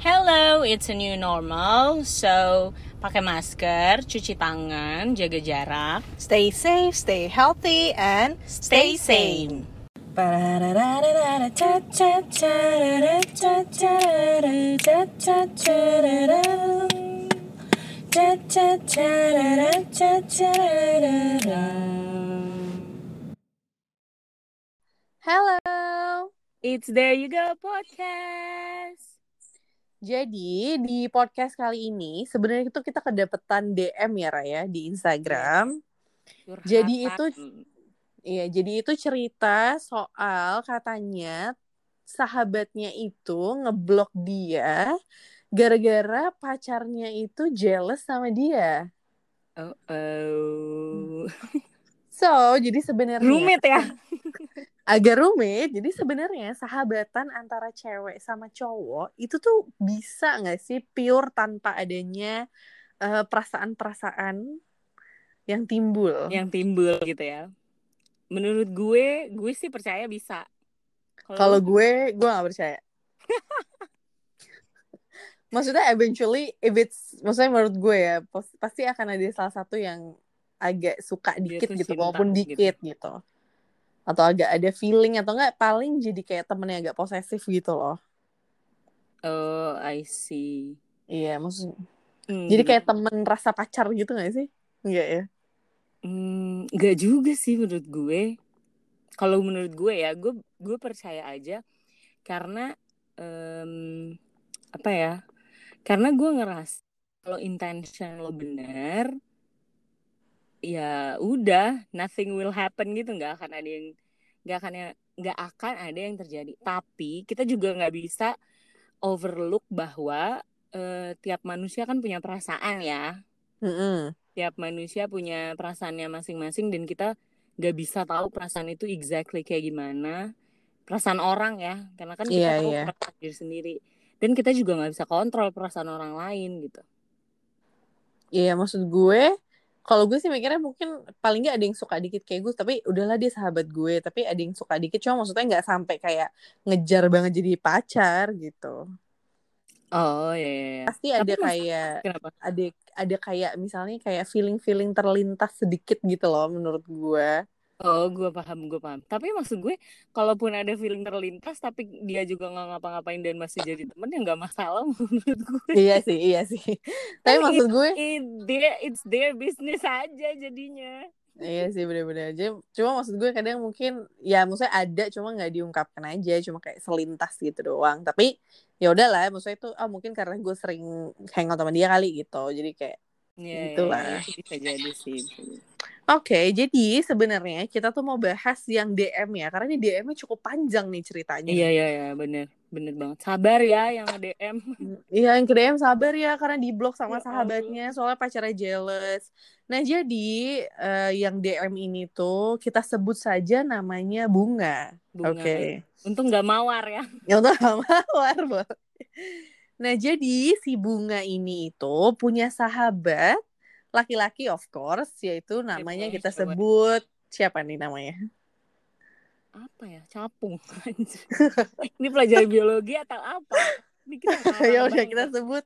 Hello, it's a new normal. So, pakai masker, cuci tangan, jaga jarak, Stay safe, stay healthy, and stay sane. Hello. It's There You Go podcast. Jadi di podcast kali ini sebenarnya itu kita kedapetan DM ya Raya di Instagram. Jadi itu iya, jadi itu cerita soal katanya sahabatnya itu ngeblok dia gara-gara pacarnya itu jealous sama dia. Oh, oh. So, jadi sebenarnya Rumit ya? agak rumit. Jadi sebenarnya sahabatan antara cewek sama cowok itu tuh bisa nggak sih pure tanpa adanya eh, perasaan-perasaan yang timbul? Yang timbul gitu ya. Menurut gue, gue sih percaya bisa. Kalau gue, gue nggak percaya. maksudnya eventually, if it's, maksudnya menurut gue ya, pasti akan ada salah satu yang agak suka dikit tuh gitu, cinta walaupun gitu. dikit gitu. Atau agak ada feeling atau enggak paling jadi kayak temennya agak posesif gitu loh. Oh, I see. Iya, maksud Hmm. Jadi kayak temen rasa pacar gitu gak sih? Enggak ya? Hmm, nggak juga sih menurut gue. Kalau menurut gue ya, gue gue percaya aja karena em, apa ya? Karena gue ngeras kalau intention lo bener, ya udah, nothing will happen gitu, nggak akan ada yang nggak akan nggak akan ada yang terjadi. Tapi kita juga nggak bisa overlook bahwa eh, tiap manusia kan punya perasaan ya Mm-mm. tiap manusia punya perasaannya masing-masing dan kita gak bisa tahu perasaan itu exactly kayak gimana perasaan orang ya karena kan kita Iya, tahu iya. perasaan diri sendiri dan kita juga nggak bisa kontrol perasaan orang lain gitu Iya, maksud gue, kalau gue sih mikirnya mungkin paling nggak ada yang suka dikit kayak gue, tapi udahlah dia sahabat gue, tapi ada yang suka dikit, cuma maksudnya nggak sampai kayak ngejar banget jadi pacar gitu. oh iya, iya, iya. Pasti ada Tapi mas- kayak kenapa ada ada kayak misalnya kayak feeling-feeling terlintas sedikit gitu loh menurut gue. Oh gue paham gue paham tapi maksud gue kalaupun ada feeling terlintas tapi dia juga nggak ngapa-ngapain dan masih jadi temen ya nggak masalah menurut gue iya sih, iya sih. tapi Kan maksud gue It, their, it's their business aja jadinya Iya sih bener-bener aja. Cuma maksud gue kadang mungkin ya maksudnya ada cuma nggak diungkapkan aja, cuma kayak selintas gitu doang. Tapi ya udahlah, maksudnya itu ah mungkin karena gue sering hangout sama dia kali gitu. Jadi kayak Ya, Itulah. ya, itu bisa jadi sih. oke, jadi sebenarnya kita tuh mau bahas yang DM ya, karena ini DM-nya cukup panjang nih ceritanya. Iya, iya, iya, bener. Bener banget. Sabar ya yang DM. Iya, yang ke DM sabar ya karena di blok sama Ya sahabatnya soalnya pacarnya jealous. Nah, jadi eh, yang DM ini tuh kita sebut saja namanya Bunga. Bunga. Oke. Untung gak mawar ya. Ya udah gak mawar Bo. Nah jadi si bunga ini itu punya sahabat laki-laki of course yaitu namanya Oke, kita coba. sebut siapa nih namanya? Apa ya? Capung. Ini pelajaran biologi atau apa? Ini kita ya udah kita sebut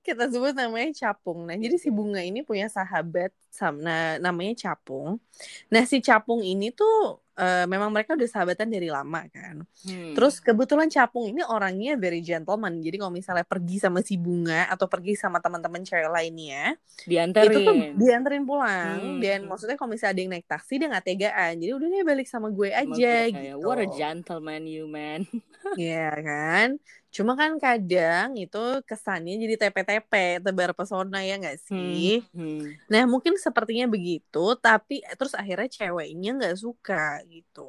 kita sebut namanya Capung. Nah jadi si bunga ini punya sahabat sam nah, namanya Capung. Nah si Capung ini tuh eh, memang mereka udah sahabatan dari lama kan. Hmm. Terus kebetulan Capung ini orangnya very gentleman. Jadi kalau misalnya pergi sama si bunga atau pergi sama teman-teman cewek lainnya, dianterin. itu tuh dianterin pulang Hmm. dan maksudnya kalau misalnya ada yang naik taksi dia nggak tegaan jadi udah deh balik sama gue aja gue gitu kayak, What a gentleman you man. Iya kan cuma kan kadang itu kesannya jadi TP-TP tebar pesona ya nggak sih Hmm. nah mungkin sepertinya begitu tapi terus akhirnya ceweknya nggak suka gitu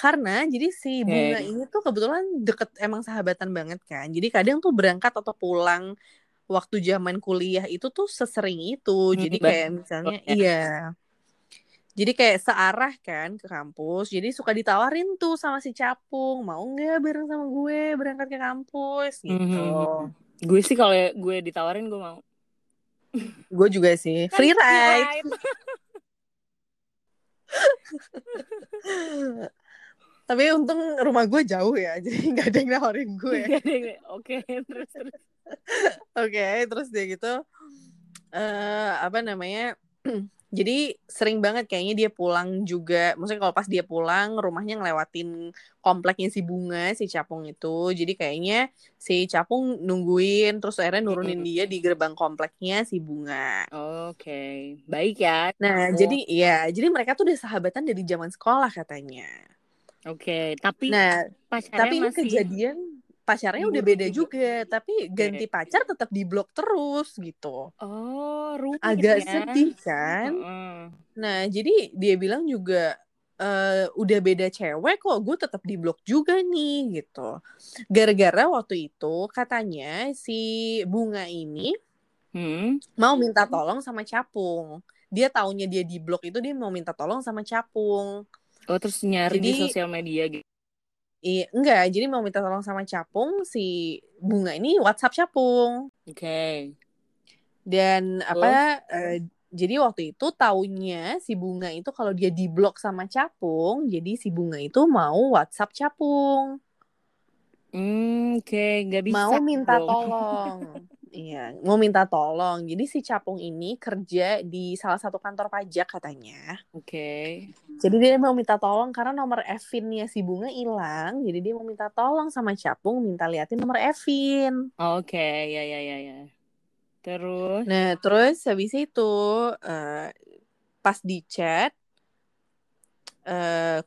karena jadi si bunga Oke. ini tuh kebetulan deket emang sahabatan banget kan jadi kadang tuh berangkat atau pulang waktu zaman kuliah itu tuh sesering itu Hmm, jadi kayak misalnya Ya. iya jadi kayak searah kan ke kampus jadi suka ditawarin tuh sama si capung mau nggak bareng sama gue berangkat ke kampus? Gitu. Hmm. Gue sih kalau gue ditawarin gue mau. gue juga sih. Kan free ride. tapi untung rumah gue jauh ya jadi nggak ada yang nawarin gue. Oke terus terus. Oke okay, terus dia gitu. Uh, apa namanya jadi sering banget kayaknya dia pulang juga maksudnya kalau pas dia pulang rumahnya ngelewatin kompleknya si bunga si capung itu jadi kayaknya si capung nungguin terus akhirnya nurunin dia di gerbang kompleknya si bunga oke okay. baik ya nah oh. jadi ya jadi mereka tuh udah sahabatan dari zaman sekolah katanya oke okay. tapi nah tapi ini kejadian pacarnya udah beda juga, tapi ganti pacar tetap di blok terus gitu. Oh, rumit Agak ya. sedih kan? Nah, jadi dia bilang juga uh, udah beda cewek kok, gue tetap di blok juga nih gitu. Gara-gara waktu itu katanya si bunga ini hmm? mau minta tolong sama capung. Dia taunya dia di blok itu dia mau minta tolong sama capung. Oh, terus nyari jadi, di sosial media gitu. Iya, enggak. Jadi mau minta tolong sama Capung, si Bunga ini WhatsApp Capung. Oke. Okay. Dan apa? Uh, jadi waktu itu taunya si Bunga itu kalau dia diblok sama Capung, jadi si Bunga itu mau WhatsApp Capung. Hmm, oke, okay. nggak bisa. Mau minta dong. tolong. Iya, mau minta tolong. Jadi si Capung ini kerja di salah satu kantor pajak katanya. Oke. Okay. Jadi dia mau minta tolong karena nomor Evin-nya si Bunga hilang. Jadi dia mau minta tolong sama Capung minta liatin nomor Evin. Oke, okay. ya ya ya ya. Terus? Nah, terus habis itu uh, pas di chat uh,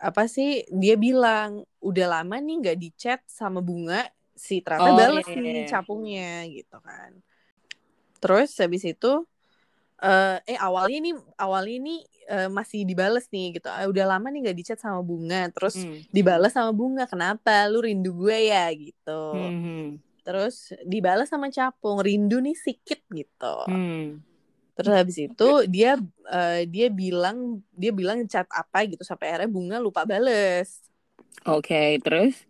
apa sih dia bilang udah lama nih nggak di chat sama Bunga si ternyata oh, balas iya, nih iya. capungnya gitu kan terus habis itu uh, eh awalnya ini awalnya ini uh, masih dibales nih gitu uh, udah lama nih nggak dicat sama bunga terus hmm. dibales sama bunga kenapa lu rindu gue ya gitu hmm. terus dibales sama capung rindu nih sikit gitu hmm. terus habis itu dia uh, dia bilang dia bilang chat apa gitu sampai akhirnya bunga lupa bales oke okay, terus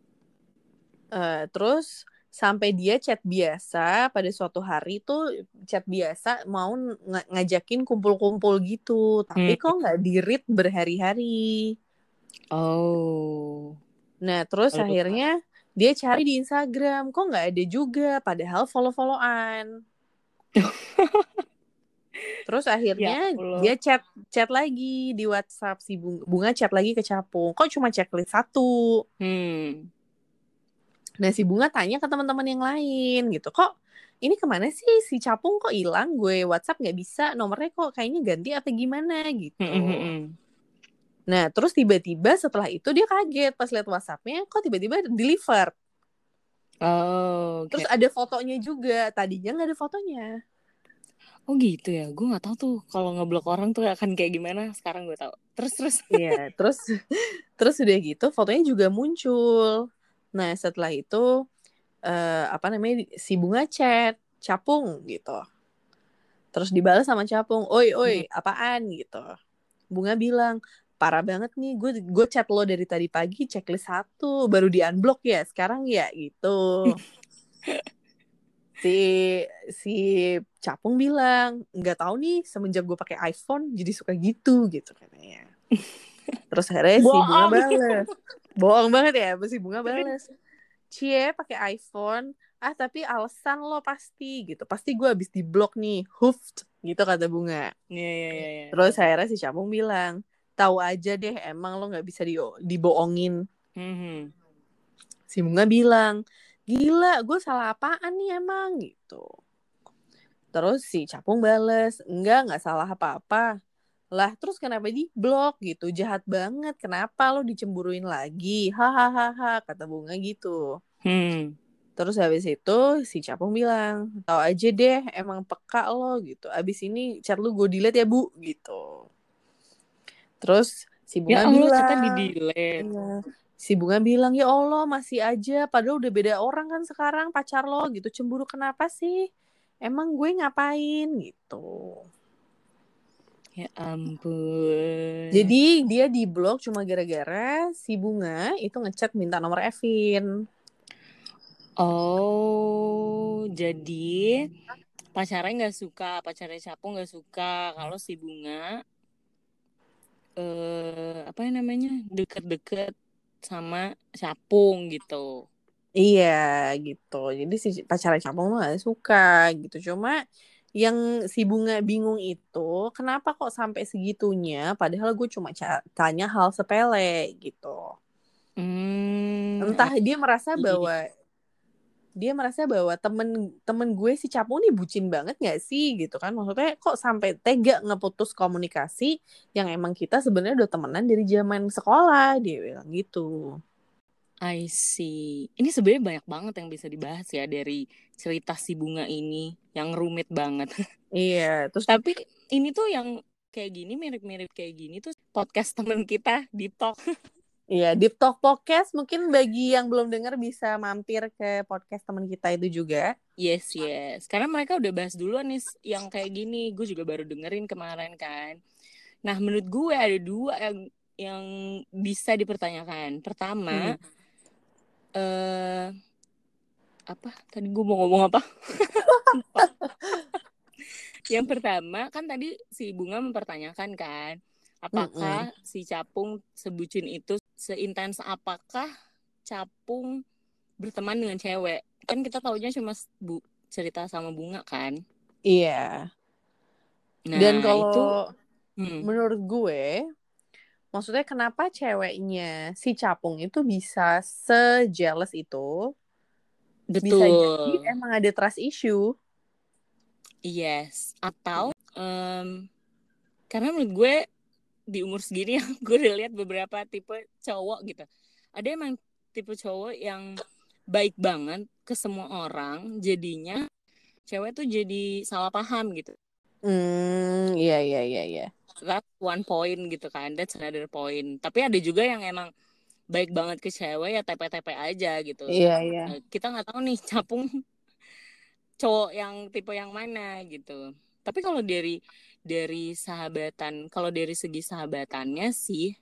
Uh, terus sampai dia chat biasa pada suatu hari tuh chat biasa mau ng ngajakin kumpul-kumpul gitu. Tapi hmm. kok nggak dirit berhari-hari? Oh. Nah terus Aduh. akhirnya dia cari di Instagram kok nggak ada juga? Padahal follow-followan. Terus akhirnya ya, dia chat chat lagi di WhatsApp si bunga, bunga chat lagi ke Capung. Kok cuma checklist satu? Hmm Nah si Bunga tanya ke teman-teman yang lain gitu, kok ini ke mana sih si Capung kok hilang? Gue WhatsApp nggak bisa, nomornya kok kayaknya ganti atau gimana gitu. Nah terus tiba-tiba setelah itu dia kaget pas lihat WhatsAppnya, kok tiba-tiba deliver. Oh. Okay. Terus ada fotonya juga, tadinya nggak ada fotonya. Oh gitu ya, gue nggak tahu tuh kalau ngeblok orang tuh akan kayak gimana. Sekarang gue tahu. Terus terus. Iya, terus terus udah gitu fotonya juga muncul. Nah setelah itu uh, apa namanya si bunga chat capung gitu. Terus dibalas sama capung, oi oi hmm. apaan gitu. Bunga bilang parah banget nih gue gue chat lo dari tadi pagi checklist satu baru di unblock ya sekarang ya gitu. si si capung bilang nggak tahu nih semenjak gue pakai iPhone jadi suka gitu gitu katanya. Terus akhirnya si bunga balas bohong banget ya si bunga balas cie pakai iPhone. Ah tapi alasan lo pasti gitu. Pasti gue habis di blok nih hoofed gitu kata bunga. Iya iya iya, iya. terus akhirnya si Capung bilang tahu aja deh emang lo nggak bisa di dibohongin. Mm-hmm. si bunga bilang gila gue salah apaan nih emang? Gitu. Terus si Capung bales enggak nggak salah apa-apa lah terus kenapa di blok gitu? Jahat banget. Kenapa lo dicemburuin lagi? Hahaha kata bunga gitu. Hmm. terus habis itu si capung bilang tau aja deh emang peka lo gitu. Abis ini chat lu gue delete ya bu gitu. Terus si bunga ya bilang di delete iya. si bunga bilang ya Allah masih aja. Padahal udah beda orang kan sekarang pacar lo gitu. Cemburu kenapa sih? Emang gue ngapain? Gitu Ya ampun. Jadi dia di blok cuma gara-gara si Bunga itu ngechat minta nomor Evin. Oh, jadi pacarnya nggak suka, pacarnya Sapu nggak suka kalau si Bunga eh apa namanya deket-deket sama capung gitu iya gitu jadi si pacarnya capung mah gak suka gitu cuma yang si bunga bingung itu kenapa kok sampai segitunya? Padahal gue cuma tanya hal sepele gitu. Hmm, entah dia merasa bahwa dia merasa bahwa temen temen gue si Capung nih bucin banget gak sih gitu kan? Maksudnya kok sampai tega ngeputus komunikasi yang emang kita sebenarnya udah temenan dari zaman sekolah dia bilang gitu I see ini sebenarnya banyak banget yang bisa dibahas ya dari cerita si bunga ini yang rumit banget iya terus tapi ini tuh yang kayak gini mirip-mirip kayak gini tuh podcast temen kita di talk Iya, Deep Talk Podcast mungkin bagi yang belum dengar bisa mampir ke podcast teman kita itu juga. Yes, yes. Karena mereka udah bahas duluan nih yang kayak gini. Gue juga baru dengerin kemarin kan. Nah, menurut gue ada dua yang yang bisa dipertanyakan. Pertama, hmm. Eh apa? Tadi gue mau ngomong apa? yang pertama kan tadi si Bunga mempertanyakan kan, apakah mm -mm. si Capung sebucin itu seintens apakah capung berteman dengan cewek kan kita tahunya cuma bu cerita sama bunga kan iya nah, dan kalau itu, hmm. menurut gue maksudnya kenapa ceweknya si capung itu bisa sejealous itu? Betul. bisa jadi emang ada trust issue. Yes. Atau um, karena menurut gue di umur segini yang gue udah lihat beberapa tipe cowok gitu. Ada emang tipe cowok yang baik banget ke semua orang jadinya cewek tuh jadi salah paham gitu. Hmm iya iya iya iya that one point gitu kan. That's another point. Tapi ada juga yang emang baik banget ke cewek ya tepe-tepe aja gitu. Iya iya. Nah, kita nggak tahu nih capung cowok yang tipe yang mana gitu. Tapi kalau dari dari sahabatan kalau dari segi sahabatannya sih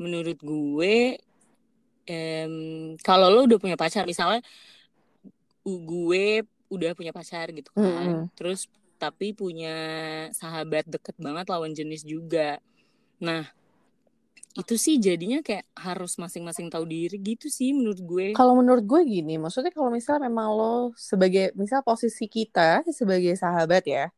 menurut gue em, kalau lo udah punya pacar misalnya gue udah punya pacar gitu kan. Mm -hmm. terus tapi punya sahabat deket banget lawan jenis juga nah itu sih jadinya kayak harus masing-masing tahu diri gitu sih menurut gue. Kalau menurut gue gini, maksudnya kalau misalnya memang lo sebagai misal posisi kita sebagai sahabat ya,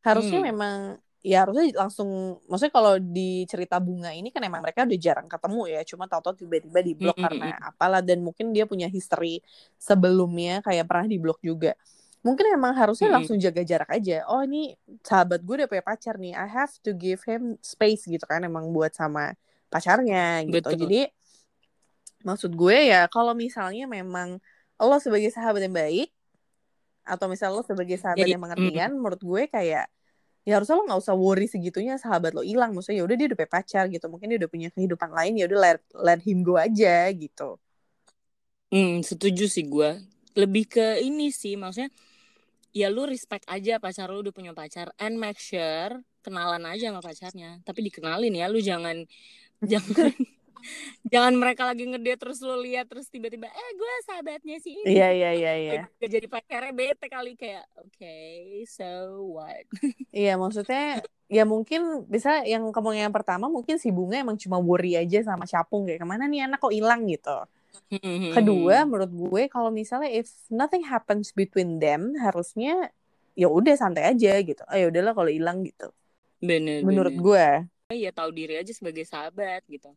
harusnya hmm. memang ya harusnya langsung maksudnya kalau di cerita bunga ini kan emang mereka udah jarang ketemu ya cuma tahu-tahu tiba-tiba di blok hmm. karena apalah dan mungkin dia punya history sebelumnya kayak pernah di blok juga mungkin emang harusnya hmm. langsung jaga jarak aja. Oh ini sahabat gue udah punya pacar nih. I have to give him space gitu kan emang buat sama pacarnya gitu. Betul. jadi maksud gue ya kalau misalnya memang lo sebagai sahabat yang baik atau misalnya lo sebagai sahabat Jadi, yang pengertian mm. menurut gue kayak ya harusnya lo nggak usah worry segitunya sahabat lo hilang. Maksudnya ya udah dia udah punya pacar gitu. Mungkin dia udah punya kehidupan lain ya udah let, let him go aja gitu. Hmm setuju sih gue. Lebih ke ini sih maksudnya ya lu respect aja pacar lu udah punya pacar and make sure kenalan aja sama pacarnya. Tapi dikenalin ya lu jangan jangan jangan mereka lagi ngede terus lo lihat terus tiba-tiba eh gue sahabatnya sih ini. Iya iya iya iya. Jadi pacarnya bete kali kayak oke okay, so what? Iya maksudnya ya mungkin bisa yang kemungkinan yang pertama mungkin si bunga emang cuma worry aja sama capung kayak ke mana nih anak kok hilang? gitu kedua menurut gue kalau misalnya if nothing happens between them harusnya ya udah santai aja gitu ayo ah, udahlah kalau hilang gitu bener menurut bener. gue ya tahu diri aja sebagai sahabat gitu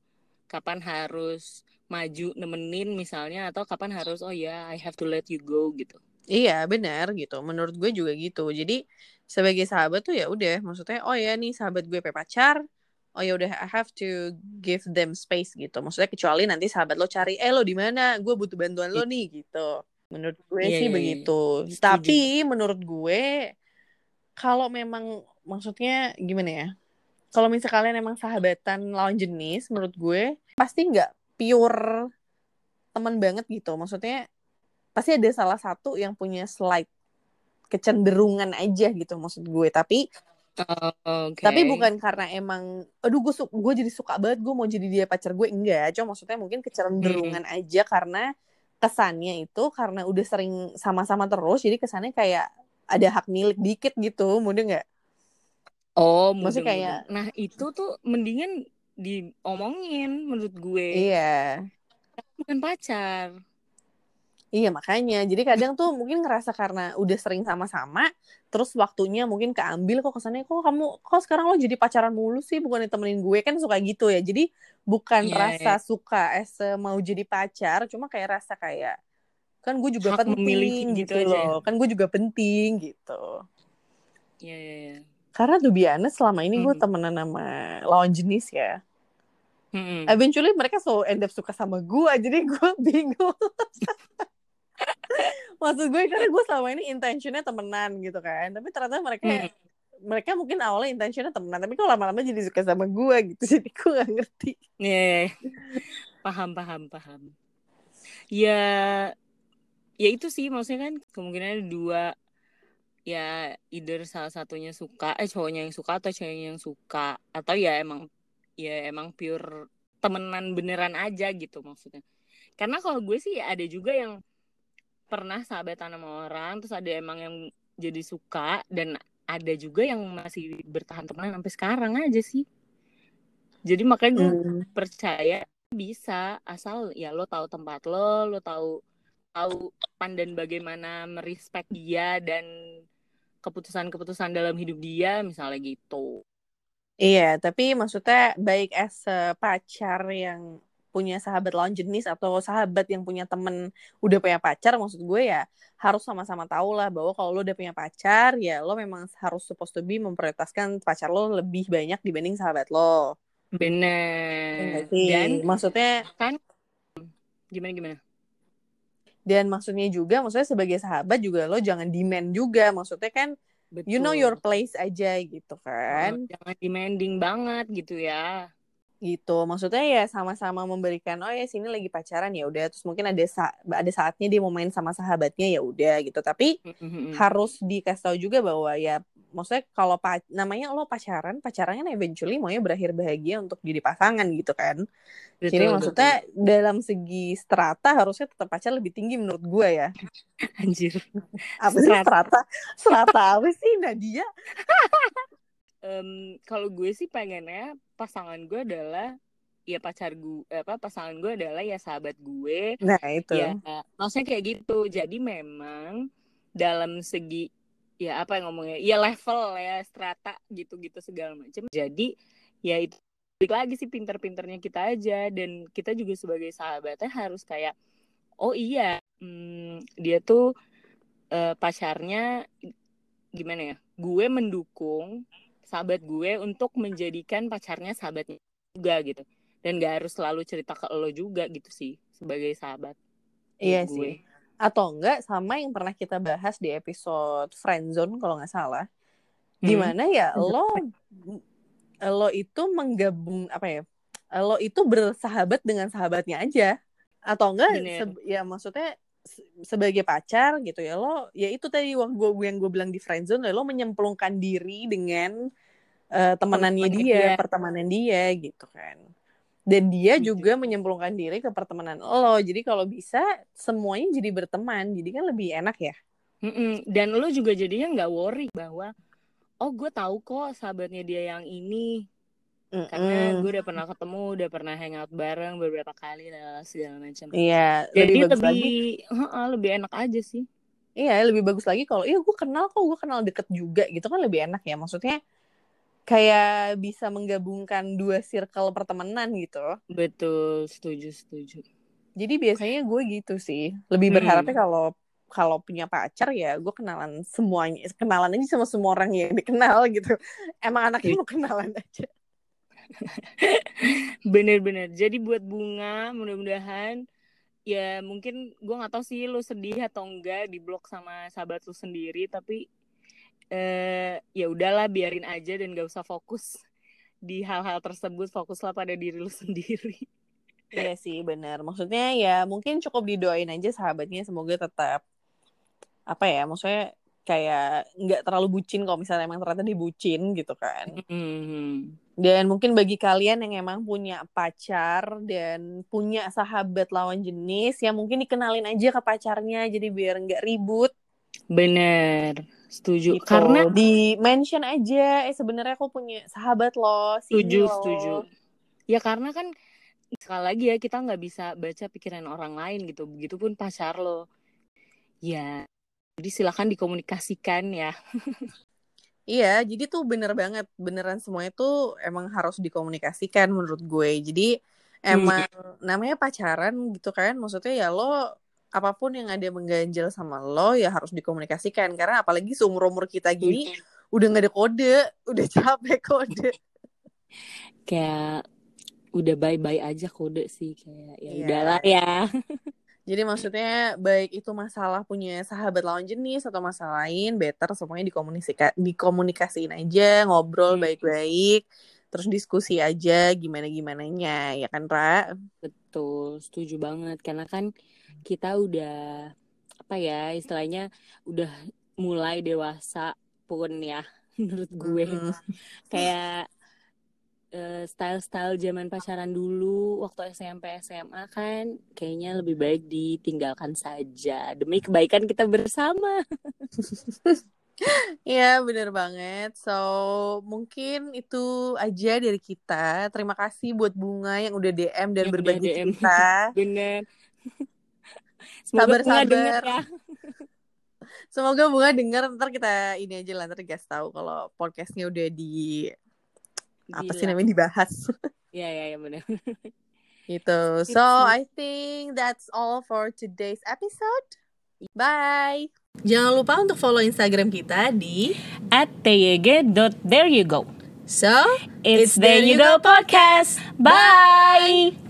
kapan harus maju nemenin misalnya atau kapan harus oh ya I have to let you go gitu. Iya benar gitu. Menurut gue juga gitu. Jadi sebagai sahabat tuh ya udah maksudnya oh ya nih sahabat gue pacar. Oh ya udah I have to give them space gitu. Maksudnya kecuali nanti sahabat lo cari eh lo di mana? Gue butuh bantuan lo nih gitu. Menurut gue yeah, sih yeah, iya. begitu. Yeah. Tapi menurut gue kalau memang maksudnya gimana ya? kalau misalnya kalian emang sahabatan lawan jenis menurut gue pasti nggak pure teman banget gitu maksudnya pasti ada salah satu yang punya slight kecenderungan aja gitu maksud gue tapi okay. tapi bukan karena emang aduh gue gue jadi suka banget gue mau jadi dia pacar gue enggak cuma maksudnya mungkin kecenderungan hmm. aja karena kesannya itu karena udah sering sama-sama terus jadi kesannya kayak ada hak milik dikit gitu mudah nggak? Oh, maksudnya kayak nah itu tuh mendingan diomongin menurut gue. Iya. Bukan pacar Iya makanya, jadi kadang tuh mungkin ngerasa karena udah sering sama-sama, terus waktunya mungkin keambil kok kesannya kok kamu kok sekarang lo jadi pacaran mulu sih bukan ditemenin gue kan suka gitu ya. Jadi bukan yeah, rasa yeah. suka es mau jadi pacar, cuma kayak rasa kayak kan gue juga Hak penting gitu, gitu loh, kan gue juga penting gitu. Iya yeah, iya. Yeah, yeah. Karena tuh biasa selama ini gue hmm. temenan sama lawan jenis ya. Hmm. Eventually mereka so end up suka sama gue, jadi gue bingung. maksud gue karena gue selama ini intentionnya temenan gitu kan. Tapi ternyata mereka hmm. mereka mungkin awalnya intentionnya temenan tapi kok lama-lama jadi suka sama gue gitu jadi gue gak ngerti. Iya, yeah, yeah. paham paham paham. Ya ya itu sih. Maksudnya kan kemungkinan ada dua. Ya either salah satunya suka eh cowoknya yang suka atau ceweknya yang suka. Atau ya emang ya emang pure temenan beneran aja gitu maksudnya. Karena kalau gue sih ada juga yang pernah sahabatan sama orang terus ada emang yang jadi suka dan ada juga yang masih bertahan temenan sampai sekarang aja sih jadi makanya gue hmm. percaya bisa asal ya lo tahu tempat lo lo tahu tahu pandan bagaimana merespek dia dan keputusan-keputusan dalam hidup dia misalnya gitu iya tapi maksudnya baik as pacar yang punya sahabat lawan jenis atau sahabat yang punya temen udah punya pacar maksud gue ya harus sama-sama tahu lah bahwa kalau lo udah punya pacar ya lo memang harus supposed to be memprioritaskan pacar lo lebih banyak dibanding sahabat lo. Bener. ya, dan maksudnya kan gimana gimana? Dan maksudnya juga maksudnya sebagai sahabat juga lo jangan demand juga maksudnya kan Betul. you know your place aja gitu kan. Oh, jangan demanding banget gitu ya gitu. Maksudnya ya sama-sama memberikan oh ya sini lagi pacaran ya udah. Terus mungkin ada sa ada saatnya dia mau main sama sahabatnya ya udah gitu. Tapi mm-hmm. harus dikasih tahu juga bahwa ya maksudnya kalau pa namanya lo pacaran pacarannya kan eventually maunya berakhir bahagia untuk jadi pasangan gitu kan. Betul, jadi maksudnya betul. dalam segi strata harusnya tetap pacar lebih tinggi menurut gue ya. Anjir. Apa sih strata? Strata apa sih Nadia um, kalau gue sih pengennya pasangan gue adalah ya pacar gue apa pasangan gue adalah ya sahabat gue. Nah itu. Ya maksudnya kayak gitu. Jadi memang dalam segi ya apa yang ngomongnya ya level ya strata gitu gitu segala macam. Jadi ya itu balik lagi sih pinter-pinternya kita aja. Dan kita juga sebagai sahabatnya harus kayak oh iya hmm, dia tuh uh, pacarnya gimana ya gue mendukung sahabat gue untuk menjadikan pacarnya sahabatnya juga gitu. Dan gak harus selalu cerita ke lo juga gitu sih sebagai sahabat. Iya gue. sih. Atau enggak sama yang pernah kita bahas di episode friendzone kalau nggak salah. Hmm. di mana ya lo lo itu menggabung apa ya lo itu bersahabat dengan sahabatnya aja. Atau enggak ya maksudnya sebagai pacar gitu ya lo ya itu tadi waktu gue yang gue bilang di friendzone lo menyemplungkan diri dengan uh, temenannya dia, dia. pertemanan dia gitu kan. Dan dia gitu. juga menyemplungkan diri ke pertemanan lo. Jadi kalau bisa semuanya jadi berteman. Jadi kan lebih enak ya. Mm-mm. dan lo juga jadinya nggak worry bahwa oh gue tahu kok sahabatnya dia yang ini Mm-mm. karena gue udah pernah ketemu udah pernah hangout bareng beberapa kali lah segala macam iya jadi lebih lebih lagi. Uh, lebih enak aja sih iya lebih bagus lagi kalau iya gue kenal kok gue kenal deket juga gitu kan lebih enak ya maksudnya kayak bisa menggabungkan dua circle pertemanan gitu. Betul, setuju, setuju. Jadi biasanya gue gitu sih. Lebih hmm. berharapnya kalau kalau punya pacar ya gue kenalan semuanya, kenalan aja sama semua orang yang dikenal gitu. Emang anaknya mau kenalan aja. Bener-bener. Jadi buat bunga, mudah-mudahan ya mungkin gue nggak tahu sih lo sedih atau enggak di blok sama sahabat lo sendiri, tapi eh ya udahlah biarin aja dan gak usah fokus di hal-hal tersebut. Fokuslah pada diri lu sendiri. Iya sih benar maksudnya ya mungkin cukup didoain aja sahabatnya semoga tetap apa ya maksudnya kayak nggak terlalu bucin kalau misalnya emang ternyata dibucin gitu kan mm-hmm. dan mungkin bagi kalian yang emang punya pacar dan punya sahabat lawan jenis ya mungkin dikenalin aja ke pacarnya jadi biar nggak ribut bener Setuju. Gitu. Karena di mention aja, eh sebenarnya aku punya sahabat loh. Setuju, loh. setuju. ya karena kan sekali lagi ya kita nggak bisa baca pikiran orang lain gitu begitupun pacar lo ya jadi silakan dikomunikasikan ya Iya, jadi tuh bener banget, beneran semuanya tuh emang harus dikomunikasikan menurut gue. Jadi emang hmm. namanya pacaran gitu kan, maksudnya ya lo apa pun yang ada mengganjal sama lo ya harus dikomunikasikan karena apalagi seumur umur kita gini hmm. udah nggak ada kode, udah capek kode. Kayak udah bye bye aja kode sih kayak ya yeah. udahlah ya. Jadi maksudnya baik itu masalah punya sahabat lawan jenis atau masalah lain, better semuanya dikomunikasikan dikomunikasiin aja, ngobrol hmm. baik-baik, terus diskusi aja gimana gimananya, ya kan Ra? Betul, setuju banget karena kan kita udah apa ya istilahnya udah mulai dewasa pun ya menurut gue hmm. kayak style-style zaman pacaran dulu waktu SMP SMA kan kayaknya lebih baik ditinggalkan saja. Demi kebaikan kita bersama. Iya bener banget. So mungkin itu aja dari kita. Terima kasih buat Bunga yang udah DM dan yang berbagi DM. cerita. Bener. Sabar-sabar ya. Semoga Bunga denger. Ntar kita ini aja lah Ntar guys tahu kalau podcastnya udah di apa sih namanya dibahas? Iya iya ya, benar gitu. So I think that's all for today's episode. Bye. Jangan lupa untuk follow Instagram kita di at tyg.there you go. So it's, it's there you go podcast. Bye